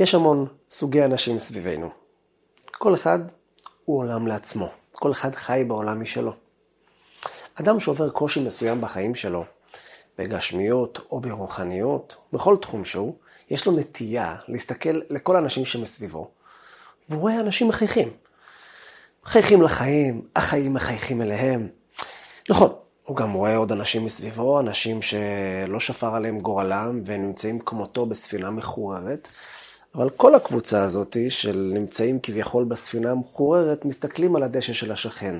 יש המון סוגי אנשים סביבנו. כל אחד הוא עולם לעצמו. כל אחד חי בעולם משלו. אדם שעובר קושי מסוים בחיים שלו, בגשמיות או ברוחניות, בכל תחום שהוא, יש לו נטייה להסתכל לכל האנשים שמסביבו, והוא רואה אנשים מחייכים. מחייכים לחיים, החיים מחייכים אליהם. נכון, הוא גם רואה עוד אנשים מסביבו, אנשים שלא שפר עליהם גורלם ונמצאים כמותו בספינה מחוררת, אבל כל הקבוצה הזאת של נמצאים כביכול בספינה המחוררת, מסתכלים על הדשא של השכן.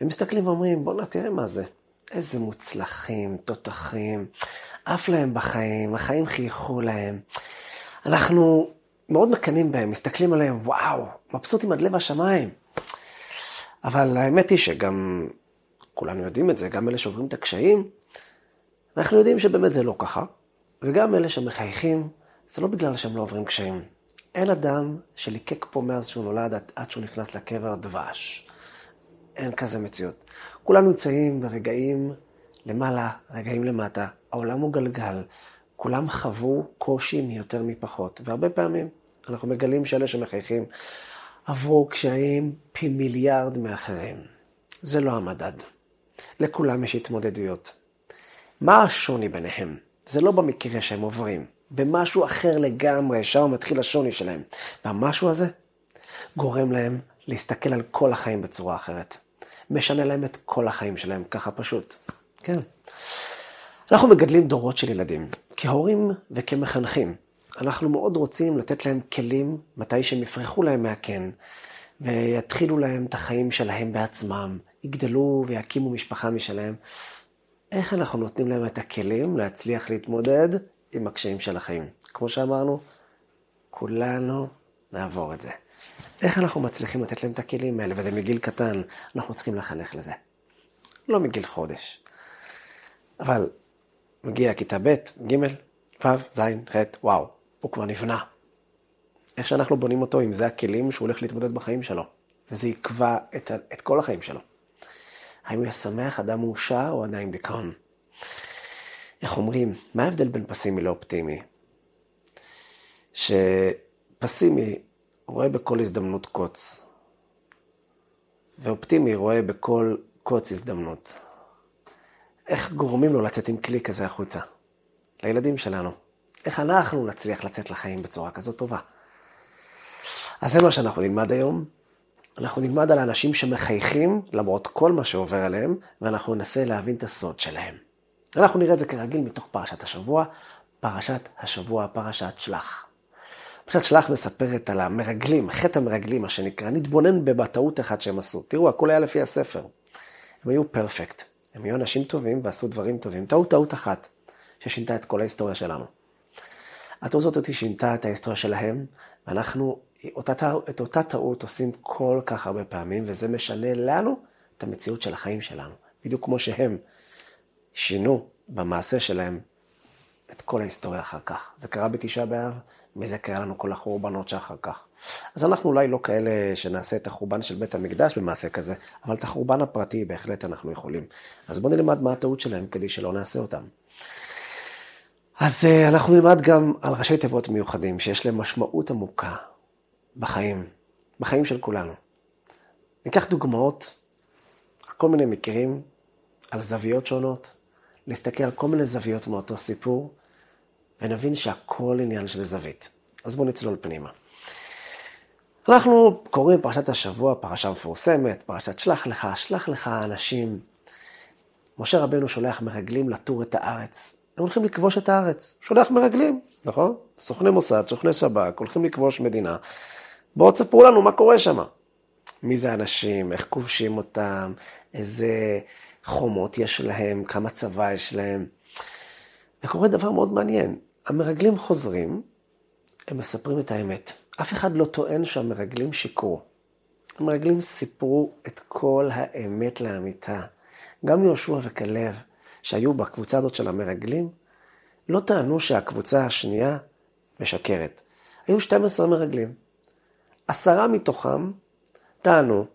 הם מסתכלים ואומרים, בואנה, תראה מה זה. איזה מוצלחים, תותחים, עף להם בחיים, החיים חייכו להם. אנחנו מאוד מקנאים בהם, מסתכלים עליהם, וואו, מבסוטים עד לב השמיים. אבל האמת היא שגם, כולנו יודעים את זה, גם אלה שעוברים את הקשיים, אנחנו יודעים שבאמת זה לא ככה. וגם אלה שמחייכים, זה לא בגלל שהם לא עוברים קשיים. אין אדם שליקק פה מאז שהוא נולד עד שהוא נכנס לקבר דבש. אין כזה מציאות. כולנו נמצאים ברגעים למעלה, רגעים למטה. העולם הוא גלגל. כולם חוו קושי מיותר מפחות. והרבה פעמים אנחנו מגלים שאלה שמחייכים עברו קשיים פי מיליארד מאחרים. זה לא המדד. לכולם יש התמודדויות. מה השוני ביניהם? זה לא במקרה שהם עוברים. במשהו אחר לגמרי, שם מתחיל השוני שלהם. והמשהו הזה גורם להם להסתכל על כל החיים בצורה אחרת. משנה להם את כל החיים שלהם, ככה פשוט. כן. אנחנו מגדלים דורות של ילדים, כהורים וכמחנכים. אנחנו מאוד רוצים לתת להם כלים מתי שהם יפרחו להם מהקן, ויתחילו להם את החיים שלהם בעצמם, יגדלו ויקימו משפחה משלהם. איך אנחנו נותנים להם את הכלים להצליח להתמודד עם הקשיים של החיים? כמו שאמרנו, כולנו נעבור את זה. איך אנחנו מצליחים לתת להם את הכלים האלה, וזה מגיל קטן, אנחנו צריכים לחנך לזה. לא מגיל חודש. אבל מגיע כיתה ב', ג', ו', ז', ח', וואו, הוא כבר נבנה. איך שאנחנו בונים אותו, אם זה הכלים שהוא הולך להתמודד בחיים שלו. וזה יקבע את, את כל החיים שלו. האם הוא יהיה שמח, אדם מאושר, או עדיין דיכאון? איך אומרים, מה ההבדל בין פסימי לאופטימי? שפסימי רואה בכל הזדמנות קוץ, ואופטימי רואה בכל קוץ הזדמנות. איך גורמים לו לצאת עם כלי כזה החוצה? לילדים שלנו. איך אנחנו נצליח לצאת לחיים בצורה כזאת טובה? אז זה מה שאנחנו נלמד היום. אנחנו נלמד על האנשים שמחייכים למרות כל מה שעובר עליהם, ואנחנו ננסה להבין את הסוד שלהם. אנחנו נראה את זה כרגיל מתוך פרשת השבוע, פרשת השבוע, פרשת שלח. פרשת שלח מספרת על המרגלים, חטא המרגלים, מה שנקרא, נתבונן בטעות אחת שהם עשו. תראו, הכול היה לפי הספר. הם היו פרפקט. הם היו אנשים טובים ועשו דברים טובים. טעות טעות אחת, ששינתה את כל ההיסטוריה שלנו. הטעות הזאת שינתה את ההיסטוריה שלהם, ואנחנו אותה, את אותה טעות עושים כל כך הרבה פעמים, וזה משנה לנו את המציאות של החיים שלנו. בדיוק כמו שהם שינו במעשה שלהם את כל ההיסטוריה אחר כך. זה קרה בתשעה באב, מזה קרה לנו כל החורבנות שאחר כך. אז אנחנו אולי לא כאלה שנעשה את החורבן של בית המקדש במעשה כזה, אבל את החורבן הפרטי בהחלט אנחנו יכולים. אז בואו נלמד מה הטעות שלהם כדי שלא נעשה אותם. אז אה, אנחנו נלמד גם על ראשי תיבות מיוחדים, שיש להם משמעות עמוקה בחיים, בחיים של כולנו. ניקח דוגמאות, כל מיני מקרים, על זוויות שונות, להסתכל על כל מיני זוויות מאותו סיפור, ונבין שהכל עניין של זווית. אז בואו נצלול פנימה. אנחנו קוראים פרשת השבוע, פרשה מפורסמת, פרשת שלח לך, שלח לך אנשים. משה רבנו שולח מרגלים לטור את הארץ. הם הולכים לכבוש את הארץ. שולח מרגלים, נכון? סוכני מוסד, סוכני שב"כ, הולכים לכבוש מדינה. בואו תספרו לנו מה קורה שם. מי זה האנשים, איך כובשים אותם, איזה חומות יש להם, כמה צבא יש להם. וקורה דבר מאוד מעניין. המרגלים חוזרים, הם מספרים את האמת. אף אחד לא טוען שהמרגלים שיקרו. המרגלים סיפרו את כל האמת לאמיתה. גם יהושע וכלב, שהיו בקבוצה הזאת של המרגלים, לא טענו שהקבוצה השנייה משקרת. היו 12 מרגלים. עשרה מתוכם טענו,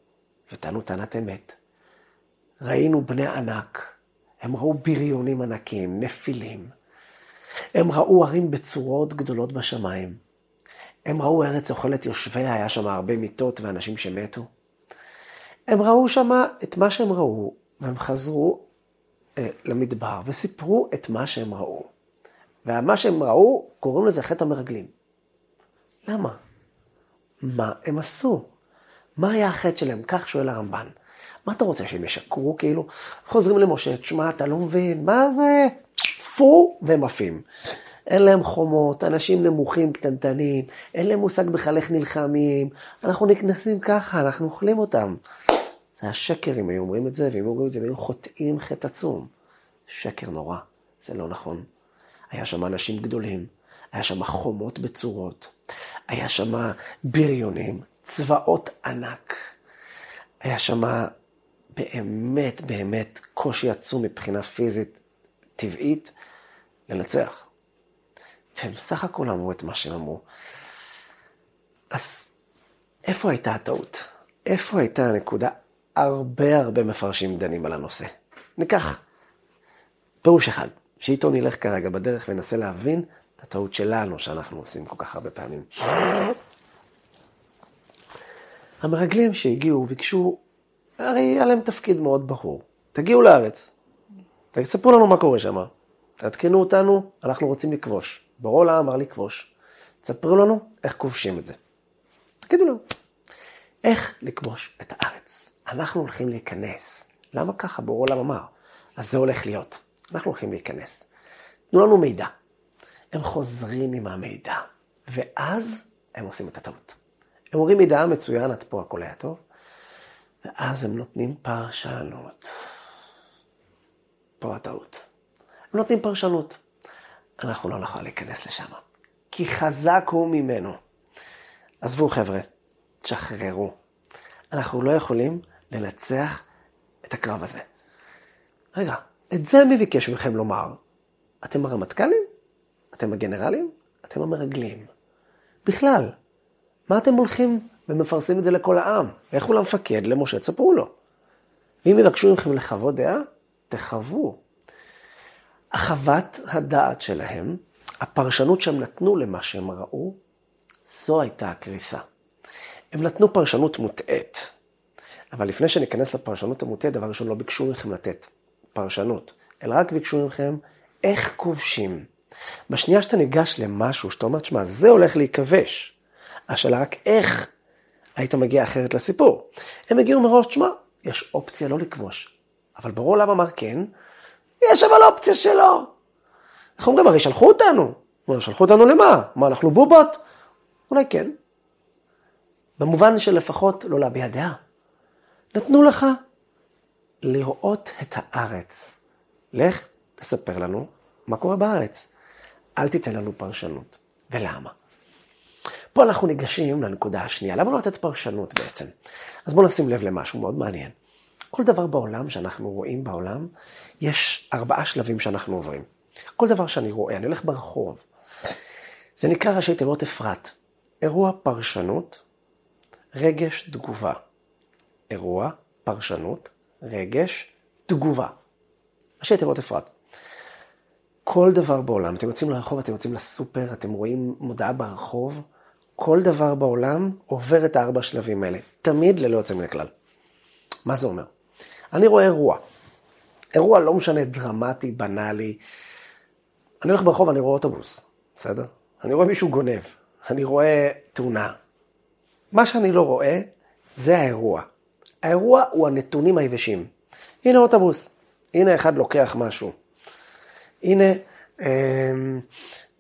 וטענו טענת אמת. ראינו בני ענק, הם ראו בריונים ענקים, נפילים. הם ראו ערים בצורות גדולות בשמיים. הם ראו ארץ אוכלת יושביה, היה שם הרבה מיטות ואנשים שמתו. הם ראו שם את מה שהם ראו, והם חזרו אה, למדבר וסיפרו את מה שהם ראו. ומה שהם ראו, קוראים לזה חטא המרגלים. למה? מה הם עשו? מה היה החטא שלהם? כך שואל הרמב"ן. מה אתה רוצה, שהם ישקרו כאילו? חוזרים למשה, תשמע, אתה לא מבין, מה זה? פו, והם עפים. אין להם חומות, אנשים נמוכים, קטנטנים, אין להם מושג בכלל איך נלחמים, אנחנו נכנסים ככה, אנחנו אוכלים אותם. זה השקר אם היו אומרים את זה, ואם אומרים את זה, הם היו חוטאים חטא עצום. שקר נורא, זה לא נכון. היה שם אנשים גדולים, היה שם חומות בצורות, היה שם בריונים, צבאות ענק. היה שם באמת באמת קושי עצום מבחינה פיזית טבעית לנצח. והם סך הכל אמרו את מה שהם אמרו. אז איפה הייתה הטעות? איפה הייתה הנקודה? הרבה הרבה מפרשים דנים על הנושא. ניקח פירוש אחד, שאיתו נלך כרגע בדרך וננסה להבין את הטעות שלנו שאנחנו עושים כל כך הרבה פעמים. המרגלים שהגיעו ביקשו, הרי היה להם תפקיד מאוד ברור. תגיעו לארץ, תספרו לנו מה קורה שם. תעדכנו אותנו, אנחנו רוצים לכבוש. ברולה אמר לכבוש. תספרו לנו איך כובשים את זה. תגידו לנו, איך לכבוש את הארץ? אנחנו הולכים להיכנס. למה ככה? ברולה אמר. אז זה הולך להיות. אנחנו הולכים להיכנס. תנו לנו מידע. הם חוזרים עם המידע, ואז הם עושים את הטעות. הם אומרים מידע מצוין, עד פה הכל היה טוב, ואז הם נותנים פרשנות. פה הטעות. הם נותנים פרשנות. אנחנו לא נוכל להיכנס לשם, כי חזק הוא ממנו. עזבו חבר'ה, תשחררו. אנחנו לא יכולים לנצח את הקרב הזה. רגע, את זה מי ביקש מכם לומר? אתם הרמטכ"לים? אתם הגנרלים? אתם המרגלים. בכלל, מה אתם הולכים ומפרסמים את זה לכל העם? לכו למפקד, למשה, תספרו לו. ואם יבקשו מכם לחוות דעה, תחוו. החוות הדעת שלהם, הפרשנות שהם נתנו למה שהם ראו, זו הייתה הקריסה. הם נתנו פרשנות מוטעית. אבל לפני שניכנס לפרשנות המוטעית, דבר ראשון, לא ביקשו מכם לתת פרשנות, אלא רק ביקשו מכם איך כובשים. בשנייה שאתה ניגש למשהו, שאתה אומר, תשמע, זה הולך להיכבש. השאלה רק איך היית מגיע אחרת לסיפור. הם הגיעו מראש, תשמע, יש אופציה לא לכבוש. אבל ברור למה אמר כן, יש אבל אופציה שלא. איך אומרים, הרי שלחו אותנו. מה, שלחו אותנו למה? מה, אנחנו בובות? אולי כן. במובן של לפחות לא להביע דעה. נתנו לך לראות את הארץ. לך, תספר לנו מה קורה בארץ. אל תיתן לנו פרשנות. ולמה? פה אנחנו ניגשים לנקודה השנייה. למה לא לתת פרשנות בעצם? אז בואו נשים לב למשהו מאוד מעניין. כל דבר בעולם שאנחנו רואים בעולם, יש ארבעה שלבים שאנחנו עוברים. כל דבר שאני רואה, אני הולך ברחוב. זה נקרא ראשי תיבות אפרת. אירוע פרשנות, רגש תגובה. אירוע, פרשנות, רגש, תגובה. ראשי תיבות אפרת. כל דבר בעולם, אתם יוצאים לרחוב, אתם יוצאים לסופר, אתם רואים מודעה ברחוב, כל דבר בעולם עובר את הארבע שלבים האלה, תמיד ללא יוצא מן הכלל. מה זה אומר? אני רואה אירוע. אירוע לא משנה, דרמטי, בנאלי. אני הולך ברחוב, אני רואה אוטובוס, בסדר? אני רואה מישהו גונב, אני רואה תאונה. מה שאני לא רואה, זה האירוע. האירוע הוא הנתונים היבשים. הנה אוטובוס, הנה אחד לוקח משהו. הנה אה,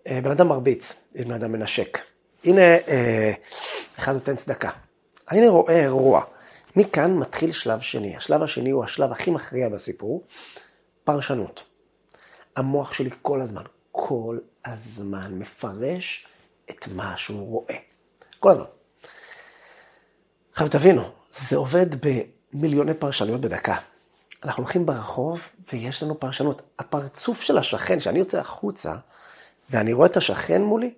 אה, בן אדם מרביץ, בן אדם מנשק. הנה אה, אחד נותן צדקה. אני רואה אירוע. מכאן מתחיל שלב שני. השלב השני הוא השלב הכי מכריע בסיפור, פרשנות. המוח שלי כל הזמן, כל הזמן מפרש את מה שהוא רואה. כל הזמן. עכשיו תבינו, זה עובד במיליוני פרשנויות בדקה. אנחנו הולכים ברחוב ויש לנו פרשנות. הפרצוף של השכן, כשאני יוצא החוצה ואני רואה את השכן מולי,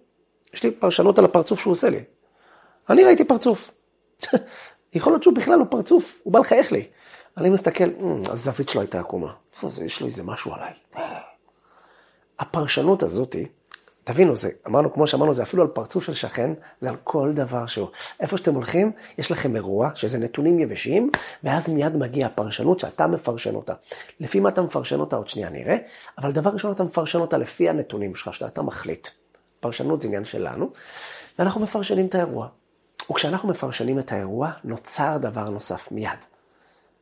יש לי פרשנות על הפרצוף שהוא עושה לי. אני ראיתי פרצוף. יכול להיות שהוא בכלל לא פרצוף, הוא בא לחייך לי. אני מסתכל, mm, הזווית שלו הייתה עקומה. יש לו איזה משהו עליי. הפרשנות הזאתי תבינו, זה, אמרנו, כמו שאמרנו, זה אפילו על פרצוף של שכן, זה על כל דבר שהוא. איפה שאתם הולכים, יש לכם אירוע, שזה נתונים יבשים, ואז מיד מגיע הפרשנות שאתה מפרשן אותה. לפי מה אתה מפרשן אותה, עוד שנייה נראה, אבל דבר ראשון אתה מפרשן אותה לפי הנתונים שלך, שאתה מחליט. פרשנות זה עניין שלנו, ואנחנו מפרשנים את האירוע. וכשאנחנו מפרשנים את האירוע, נוצר דבר נוסף מיד.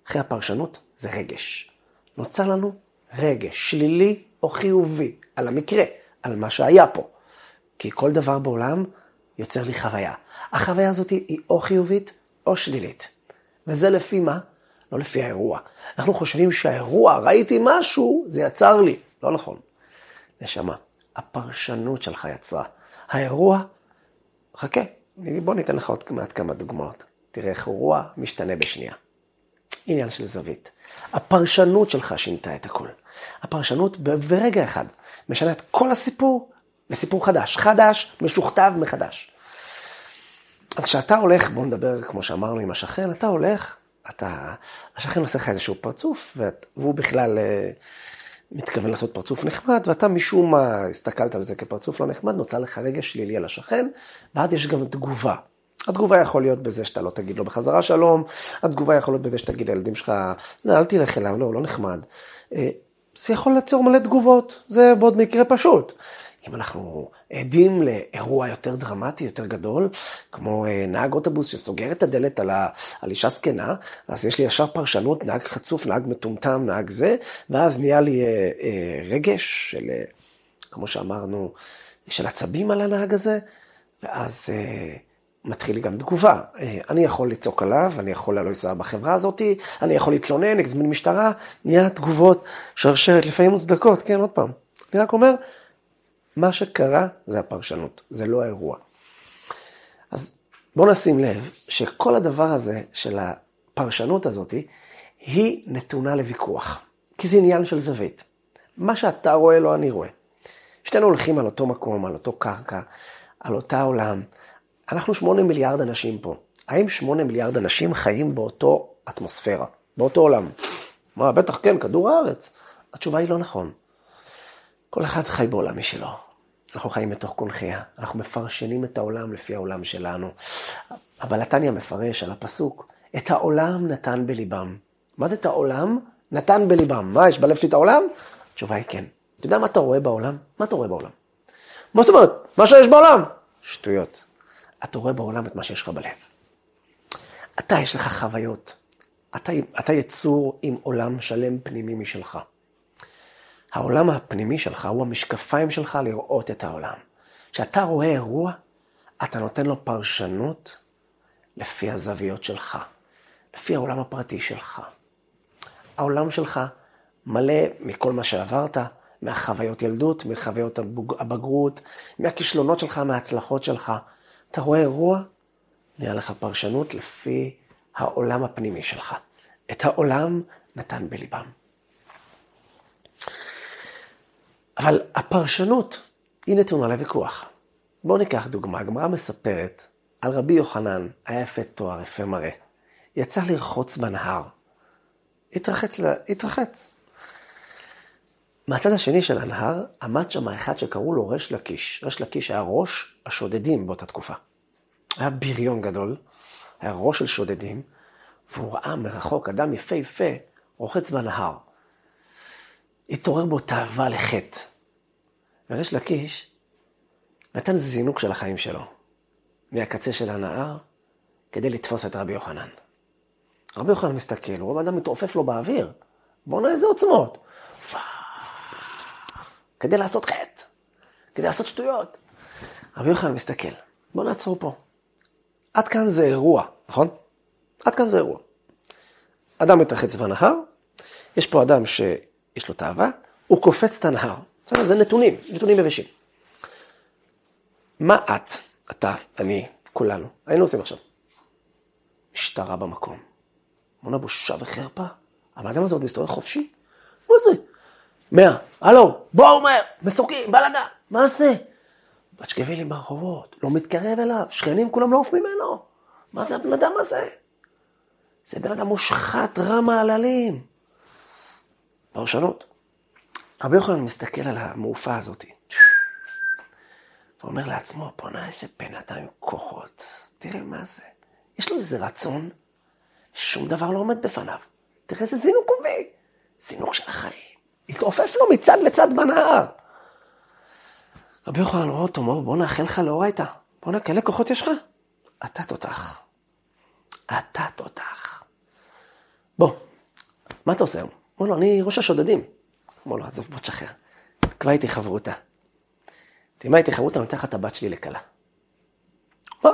אחרי הפרשנות זה רגש. נוצר לנו רגש, שלילי או חיובי, על המקרה. על מה שהיה פה. כי כל דבר בעולם יוצר לי חוויה. החוויה הזאת היא או חיובית או שלילית. וזה לפי מה? לא לפי האירוע. אנחנו חושבים שהאירוע, ראיתי משהו, זה יצר לי. לא נכון. נשמה, הפרשנות שלך יצרה. האירוע, חכה, בוא ניתן לך עוד מעט כמה דוגמאות. תראה איך אירוע משתנה בשנייה. עניין של זווית. הפרשנות שלך שינתה את הכל. הפרשנות ברגע אחד משנה את כל הסיפור לסיפור חדש. חדש, משוכתב מחדש. אז כשאתה הולך, בוא נדבר כמו שאמרנו עם השכן, אתה הולך, אתה, השכן עושה לך איזשהו פרצוף, והוא בכלל אה, מתכוון לעשות פרצוף נחמד, ואתה משום מה הסתכלת על זה כפרצוף לא נחמד, נוצר לך רגש שלילי על השכן, ואז יש גם תגובה. התגובה יכול להיות בזה שאתה לא תגיד לו בחזרה שלום, התגובה יכול להיות בזה שתגיד לילדים שלך, לא, אל תלך אליו, לא, לא נחמד. אה, זה יכול ליצור מלא תגובות, זה בעוד מקרה פשוט. אם אנחנו עדים לאירוע יותר דרמטי, יותר גדול, כמו אה, נהג אוטובוס שסוגר את הדלת על, ה, על אישה זקנה, אז יש לי ישר פרשנות, נהג חצוף, נהג מטומטם, נהג זה, ואז נהיה לי אה, אה, רגש של, כמו שאמרנו, של עצבים על הנהג הזה, ואז... מתחיל גם תגובה. אני יכול לצעוק עליו, אני יכול לא לנסוע בחברה הזאת, אני יכול להתלונן, להזמין משטרה, נהיה תגובות שרשרת, לפעמים מוצדקות, כן, עוד פעם. אני רק אומר, מה שקרה זה הפרשנות, זה לא האירוע. אז בואו נשים לב שכל הדבר הזה של הפרשנות הזאת, היא נתונה לוויכוח, כי זה עניין של זווית. מה שאתה רואה, לא אני רואה. שתינו הולכים על אותו מקום, על אותו קרקע, על אותה עולם. אנחנו שמונה מיליארד אנשים פה. האם שמונה מיליארד אנשים חיים באותו אטמוספירה, באותו עולם? מה, בטח כן, כדור הארץ. התשובה היא לא נכון. כל אחד חי בעולם משלו. אנחנו חיים בתוך קונכיה, אנחנו מפרשנים את העולם לפי העולם שלנו. אבל התניא מפרש על הפסוק, את העולם נתן בליבם. מה זה את העולם? נתן בליבם. מה, יש בלב שלי את העולם? התשובה היא כן. אתה יודע מה אתה רואה בעולם? מה אתה רואה בעולם? מה זאת אומרת? מה שיש בעולם? שטויות. אתה רואה בעולם את מה שיש לך בלב. אתה, יש לך חוויות. אתה, אתה יצור עם עולם שלם פנימי משלך. העולם הפנימי שלך הוא המשקפיים שלך לראות את העולם. כשאתה רואה אירוע, אתה נותן לו פרשנות לפי הזוויות שלך, לפי העולם הפרטי שלך. העולם שלך מלא מכל מה שעברת, מהחוויות ילדות, מחוויות הבגרות, מהכישלונות שלך, מההצלחות שלך. אתה רואה אירוע, נהיה לך פרשנות לפי העולם הפנימי שלך. את העולם נתן בליבם. אבל הפרשנות היא נתונה לוויכוח. בואו ניקח דוגמה, הגמרא מספרת על רבי יוחנן, היה יפה תואר, יפה מראה. יצא לרחוץ בנהר. התרחץ, התרחץ. מהצד השני של הנהר עמד שם אחד שקראו לו ריש לקיש. ריש לקיש היה ראש השודדים באותה תקופה. היה בריון גדול, היה ראש של שודדים, והוא ראה מרחוק אדם יפהפה רוחץ בנהר. התעורר בו תאווה לחטא. וריש לקיש נתן זינוק של החיים שלו, מהקצה של הנהר, כדי לתפוס את רבי יוחנן. רבי יוחנן מסתכל, הוא רואה אדם מתעופף לו באוויר. בואנה איזה עוצמות. כדי לעשות חטא, כדי לעשות שטויות. רבי יוחנן מסתכל, בוא נעצור פה. עד כאן זה אירוע, נכון? עד כאן זה אירוע. אדם מתרחץ בנהר, יש פה אדם שיש לו תאווה, הוא קופץ את הנהר. זה נתונים, נתונים יבשים. מה את, אתה, אני, כולנו, היינו עושים עכשיו? משטרה במקום. מונה בושה וחרפה. האדם הזה עוד מסתובב חופשי? מה זה? מאה, הלו, בואו מהר, מסוקים, בלאגן, מה זה? בצ'קווילים ברחובות, לא מתקרב אליו, שכנים כולם לא עוף ממנו. מה זה הבן אדם הזה? זה בן אדם מושחת, רע מעללים. פרשנות. רבי יוחנן מסתכל על המעופה הזאת. ואומר לעצמו, בואנה, איזה בן אדם עם כוחות, תראה מה זה. יש לו איזה רצון, שום דבר לא עומד בפניו. תראה איזה זינוק הוא מביא, זינוק של החיים. התעופף לו מצד לצד בנהר. רבי יוחנן רואה אותו, אומר, בוא נאחל לך לאורייתא. בואנה, כאלה כוחות יש לך? אתה תותח. אתה תותח. בוא, מה אתה עושה היום? אומר לו, אני ראש השודדים. אומר לו, עזוב, בוא תשחרר. תקבע איתי חברותה. תקבע איתי חברותה, אני אתן לך את הבת שלי לכלה. מה?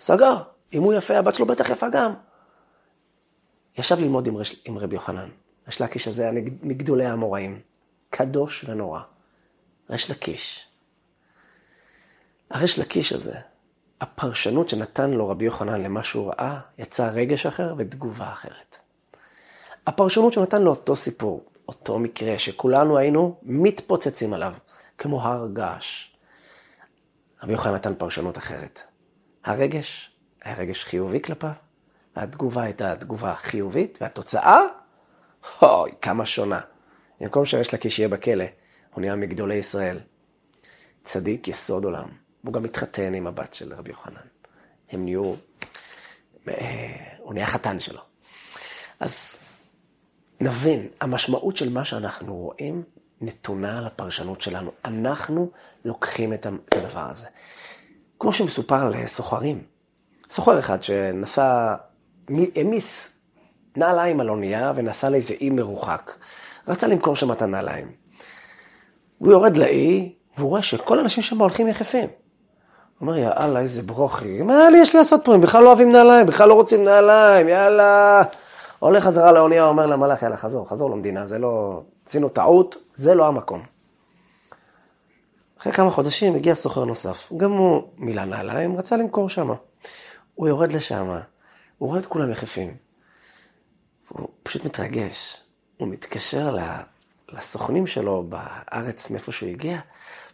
סגר. אם הוא יפה, הבת שלו בטח יפה גם. ישב ללמוד עם, רש... עם רבי יוחנן. ריש לקיש הזה היה מגדולי האמוראים. קדוש ונורא. ריש לקיש. הריש לקיש הזה, הפרשנות שנתן לו רבי יוחנן למה שהוא ראה, יצא רגש אחר ותגובה אחרת. הפרשנות שהוא נתן לאותו סיפור, אותו מקרה שכולנו היינו מתפוצצים עליו, כמו הר געש. רבי יוחנן נתן פרשנות אחרת. הרגש היה רגש חיובי כלפיו, והתגובה הייתה תגובה חיובית, והתוצאה, אוי, כמה שונה. במקום שיש לקיש יהיה בכלא, הוא נהיה מגדולי ישראל. צדיק יסוד עולם. הוא גם התחתן עם הבת של רבי יוחנן. הם נהיו, אה, הוא נהיה חתן שלו. אז נבין, המשמעות של מה שאנחנו רואים נתונה על הפרשנות שלנו. אנחנו לוקחים את הדבר הזה. כמו שמסופר על סוחרים. סוחר אחד שנסע, העמיס נעליים על אונייה ונסע לאיזה אי מרוחק. רצה למכור שם את הנעליים. הוא יורד לאי, והוא רואה שכל האנשים שם הולכים יחפים. הוא אומר, יאללה, איזה ברוכי, מה לי יש לעשות פה? הם בכלל לא אוהבים נעליים, בכלל לא רוצים נעליים, יאללה. הולך חזרה לאונייה, אומר למלאך, יאללה, חזור, חזור למדינה, זה לא... עשינו טעות, זה לא המקום. אחרי כמה חודשים הגיע סוחר נוסף, גם הוא מילא נעליים, רצה למכור שם. הוא יורד לשם, הוא רואה את כולם יחפים. הוא פשוט מתרגש. הוא מתקשר לסוכנים שלו בארץ, מאיפה שהוא הגיע,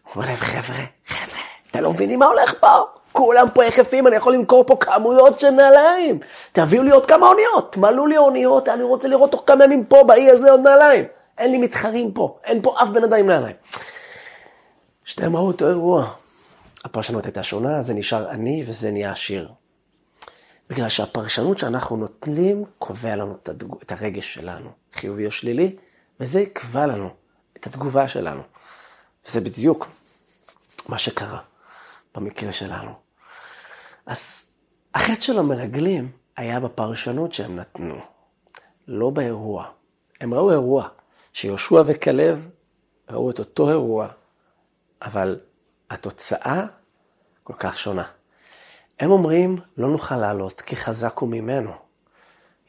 הוא אומר להם, חבר'ה, חבר'ה, אתם לא מבינים מה הולך פה? כולם פה יחפים, אני יכול למכור פה כמויות של נעליים. תביאו לי עוד כמה אוניות, תמלאו לי אוניות, אני רוצה לראות תוך כמה ימים פה, באי הזה עוד נעליים. אין לי מתחרים פה, אין פה אף בן אדם עם נעליים. שתיהם ראו אותו אירוע. הפרשנות הייתה שונה, זה נשאר עני וזה נהיה עשיר. בגלל שהפרשנות שאנחנו נוטלים קובע לנו את הרגש שלנו, חיובי או שלילי, וזה יקבע לנו את התגובה שלנו. וזה בדיוק מה שקרה במקרה שלנו. אז החטא של המרגלים היה בפרשנות שהם נתנו, לא באירוע. הם ראו אירוע, שיהושע וכלב ראו את אותו אירוע, אבל התוצאה כל כך שונה. הם אומרים, לא נוכל לעלות, כי חזק הוא ממנו.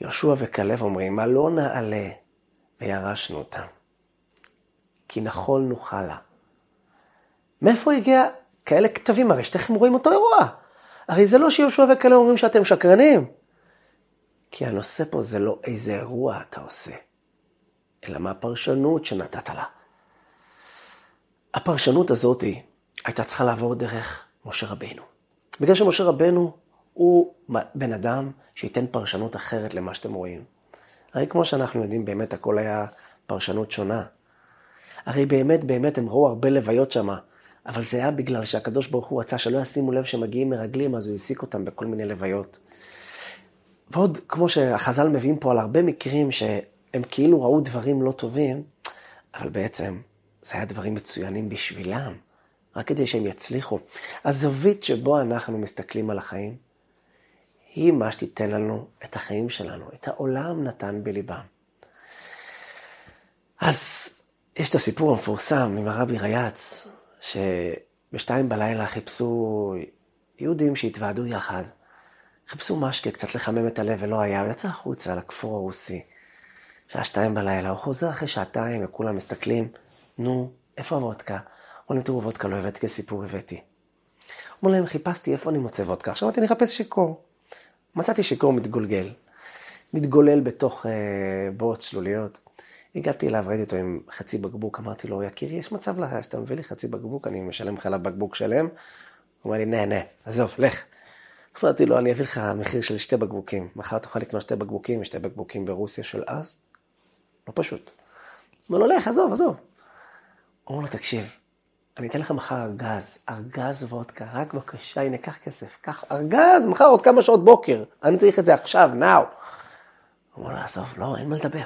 יהושע וכלב אומרים, מה לא נעלה, וירשנו אותם. כי נכון נוכל לה. מאיפה הגיע כאלה כתבים? הרי שתכף רואים אותו אירוע. הרי זה לא שיהושע וכאלה אומרים שאתם שקרנים. כי הנושא פה זה לא איזה אירוע אתה עושה, אלא מה הפרשנות שנתת לה. הפרשנות הזאת הייתה צריכה לעבור דרך משה רבינו. בגלל שמשה רבנו הוא בן אדם שייתן פרשנות אחרת למה שאתם רואים. הרי כמו שאנחנו יודעים, באמת הכל היה פרשנות שונה. הרי באמת, באמת, הם ראו הרבה לוויות שמה. אבל זה היה בגלל שהקדוש ברוך הוא רצה שלא ישימו לב שמגיעים מרגלים, אז הוא העסיק אותם בכל מיני לוויות. ועוד, כמו שהחז"ל מביאים פה על הרבה מקרים שהם כאילו ראו דברים לא טובים, אבל בעצם זה היה דברים מצוינים בשבילם, רק כדי שהם יצליחו. הזווית שבו אנחנו מסתכלים על החיים, היא מה שתיתן לנו את החיים שלנו, את העולם נתן בליבם. אז יש את הסיפור המפורסם עם הרבי ריאץ, שבשתיים בלילה חיפשו יהודים שהתוועדו יחד. חיפשו משקה, קצת לחמם את הלב ולא היה, הוא יצא החוצה לכפור הרוסי. שעה שתיים בלילה, הוא חוזר אחרי שעתיים וכולם מסתכלים, נו, איפה הוודקה? אומרים, תראו, וודקה לא הבאתי כסיפור, הבאתי. אומר להם, חיפשתי איפה אני מוצא וודקה. עכשיו אמרתי, אני אחפש שיכור. מצאתי שיכור מתגולגל. מתגולל בתוך אה, בוץ שלוליות. הגעתי אליו, ראיתי אותו עם חצי בקבוק, אמרתי לו, יקירי, יש מצב לך שאתה מביא לי חצי בקבוק, אני משלם לך לבקבוק שלם? הוא אומר לי, נה, נה, עזוב, לך. אמרתי לו, אני אביא לך מחיר של שתי בקבוקים. מחר תוכל לקנות שתי בקבוקים, שתי בקבוקים ברוסיה של אז. לא פשוט. אומר לו, לך, עזוב, עזוב. אומר לו, תקשיב, אני אתן לך מחר ארגז, ארגז וודקה, רק בבקשה, הנה, קח כסף, קח ארגז, מחר עוד כמה שעות בוקר, אני צריך את זה עכשיו, נאו. אומר לו, עזוב, לא, אין מה לדבר.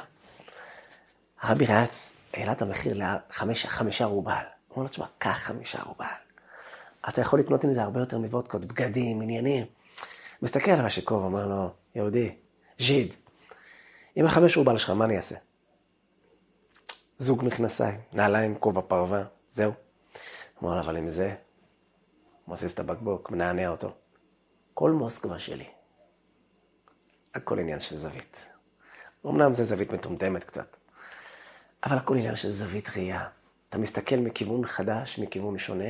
הרבי רץ, העלה את המחיר לחמישה רובל. הוא אומר לו, תשמע, קח חמישה רובל. אתה יכול לקנות עם זה הרבה יותר מוודקות, בגדים, עניינים. מסתכל על השיקוב, אומר לו, יהודי, ז'יד, עם החמש רובל שלך, מה אני אעשה? זוג מכנסיים, נעליים, כובע פרווה, זהו. אמר לו, אבל עם זה, מוסיס את הבקבוק, מנענע אותו. כל מוסקבה שלי. הכל עניין של זווית. אמנם זה זווית מטומטמת קצת, אבל הכל עניין של זווית ראייה. אתה מסתכל מכיוון חדש, מכיוון שונה,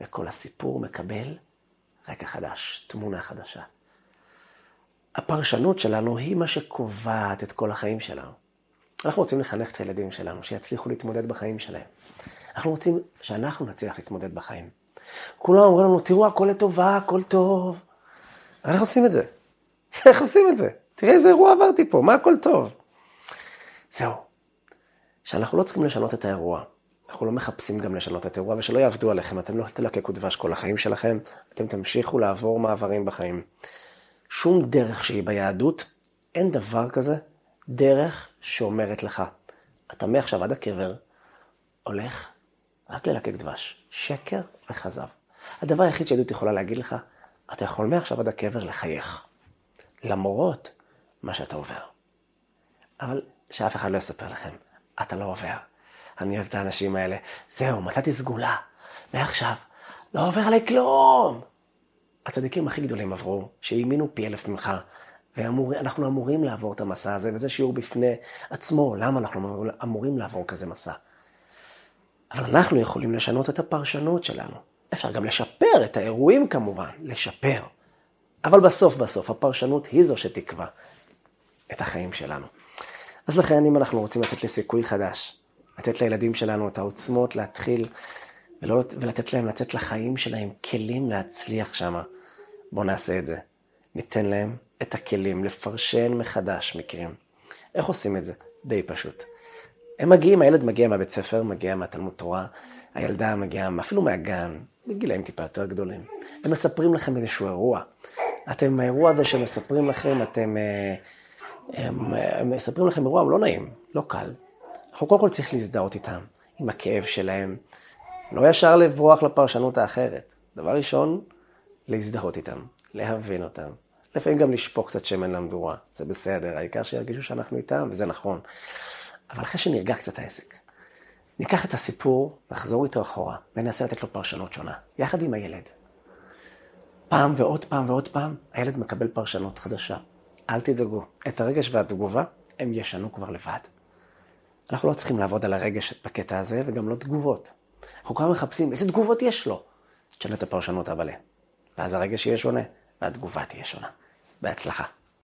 וכל הסיפור מקבל רקע חדש, תמונה חדשה. הפרשנות שלנו היא מה שקובעת את כל החיים שלנו. אנחנו רוצים לחנך את הילדים שלנו, שיצליחו להתמודד בחיים שלהם. אנחנו רוצים שאנחנו נצליח להתמודד בחיים. כולם אומרים לנו, תראו, הכל לטובה, הכל טוב. איך עושים את זה? איך עושים את זה? תראה איזה אירוע עברתי פה, מה הכל טוב? זהו. שאנחנו לא צריכים לשנות את האירוע. אנחנו לא מחפשים גם לשנות את האירוע, ושלא יעבדו עליכם, אתם לא תלקקו דבש כל החיים שלכם, אתם תמשיכו לעבור מעברים בחיים. שום דרך שהיא ביהדות, אין דבר כזה דרך שאומרת לך, אתה מעכשיו עד הקבר הולך רק ללקק דבש, שקר וכזב. הדבר היחיד שיהדות יכולה להגיד לך, אתה יכול מעכשיו עד הקבר לחייך, למרות מה שאתה עובר. אבל שאף אחד לא יספר לכם, אתה לא עובר. אני אוהב את האנשים האלה, זהו, מצאתי סגולה, מעכשיו, לא עובר עליי כלום. הצדיקים הכי גדולים עברו, שהאמינו פי אלף ממך, ואנחנו אמורים לעבור את המסע הזה, וזה שיעור בפני עצמו, למה אנחנו אמורים לעבור כזה מסע. אבל אנחנו יכולים לשנות את הפרשנות שלנו. אפשר גם לשפר את האירועים כמובן, לשפר. אבל בסוף בסוף הפרשנות היא זו שתקבע את החיים שלנו. אז לכן אם אנחנו רוצים לצאת לסיכוי חדש, לתת לילדים שלנו את העוצמות להתחיל ולא, ולתת להם לצאת לחיים שלהם כלים להצליח שם, בואו נעשה את זה. ניתן להם את הכלים לפרשן מחדש מקרים. איך עושים את זה? די פשוט. הם מגיעים, הילד מגיע מהבית ספר, מגיע מהתלמוד תורה, הילדה מגיעה אפילו מהגן, בגילאים טיפה יותר גדולים. הם מספרים לכם איזשהו אירוע. אתם, האירוע הזה שמספרים לכם, אתם, אה, הם, הם מספרים לכם אירוע לא נעים, לא קל. אנחנו קודם כל צריך להזדהות איתם, עם הכאב שלהם, לא ישר לברוח לפרשנות האחרת. דבר ראשון, להזדהות איתם, להבין אותם. לפעמים גם לשפוך קצת שמן למדורה, זה בסדר, העיקר שירגישו שאנחנו איתם, וזה נכון. אבל אחרי שנרגע קצת העסק, ניקח את הסיפור, נחזור איתו אחורה, וננסה לתת לו פרשנות שונה, יחד עם הילד. פעם ועוד פעם ועוד פעם, הילד מקבל פרשנות חדשה. אל תדאגו, את הרגש והתגובה, הם ישנו כבר לבד. אנחנו לא צריכים לעבוד על הרגש בקטע הזה, וגם לא תגובות. אנחנו כבר מחפשים איזה תגובות יש לו. תשנה את הפרשנות הבאה. ואז הרגש יהיה שונה, והתגובה תהיה שונה. בהצלחה.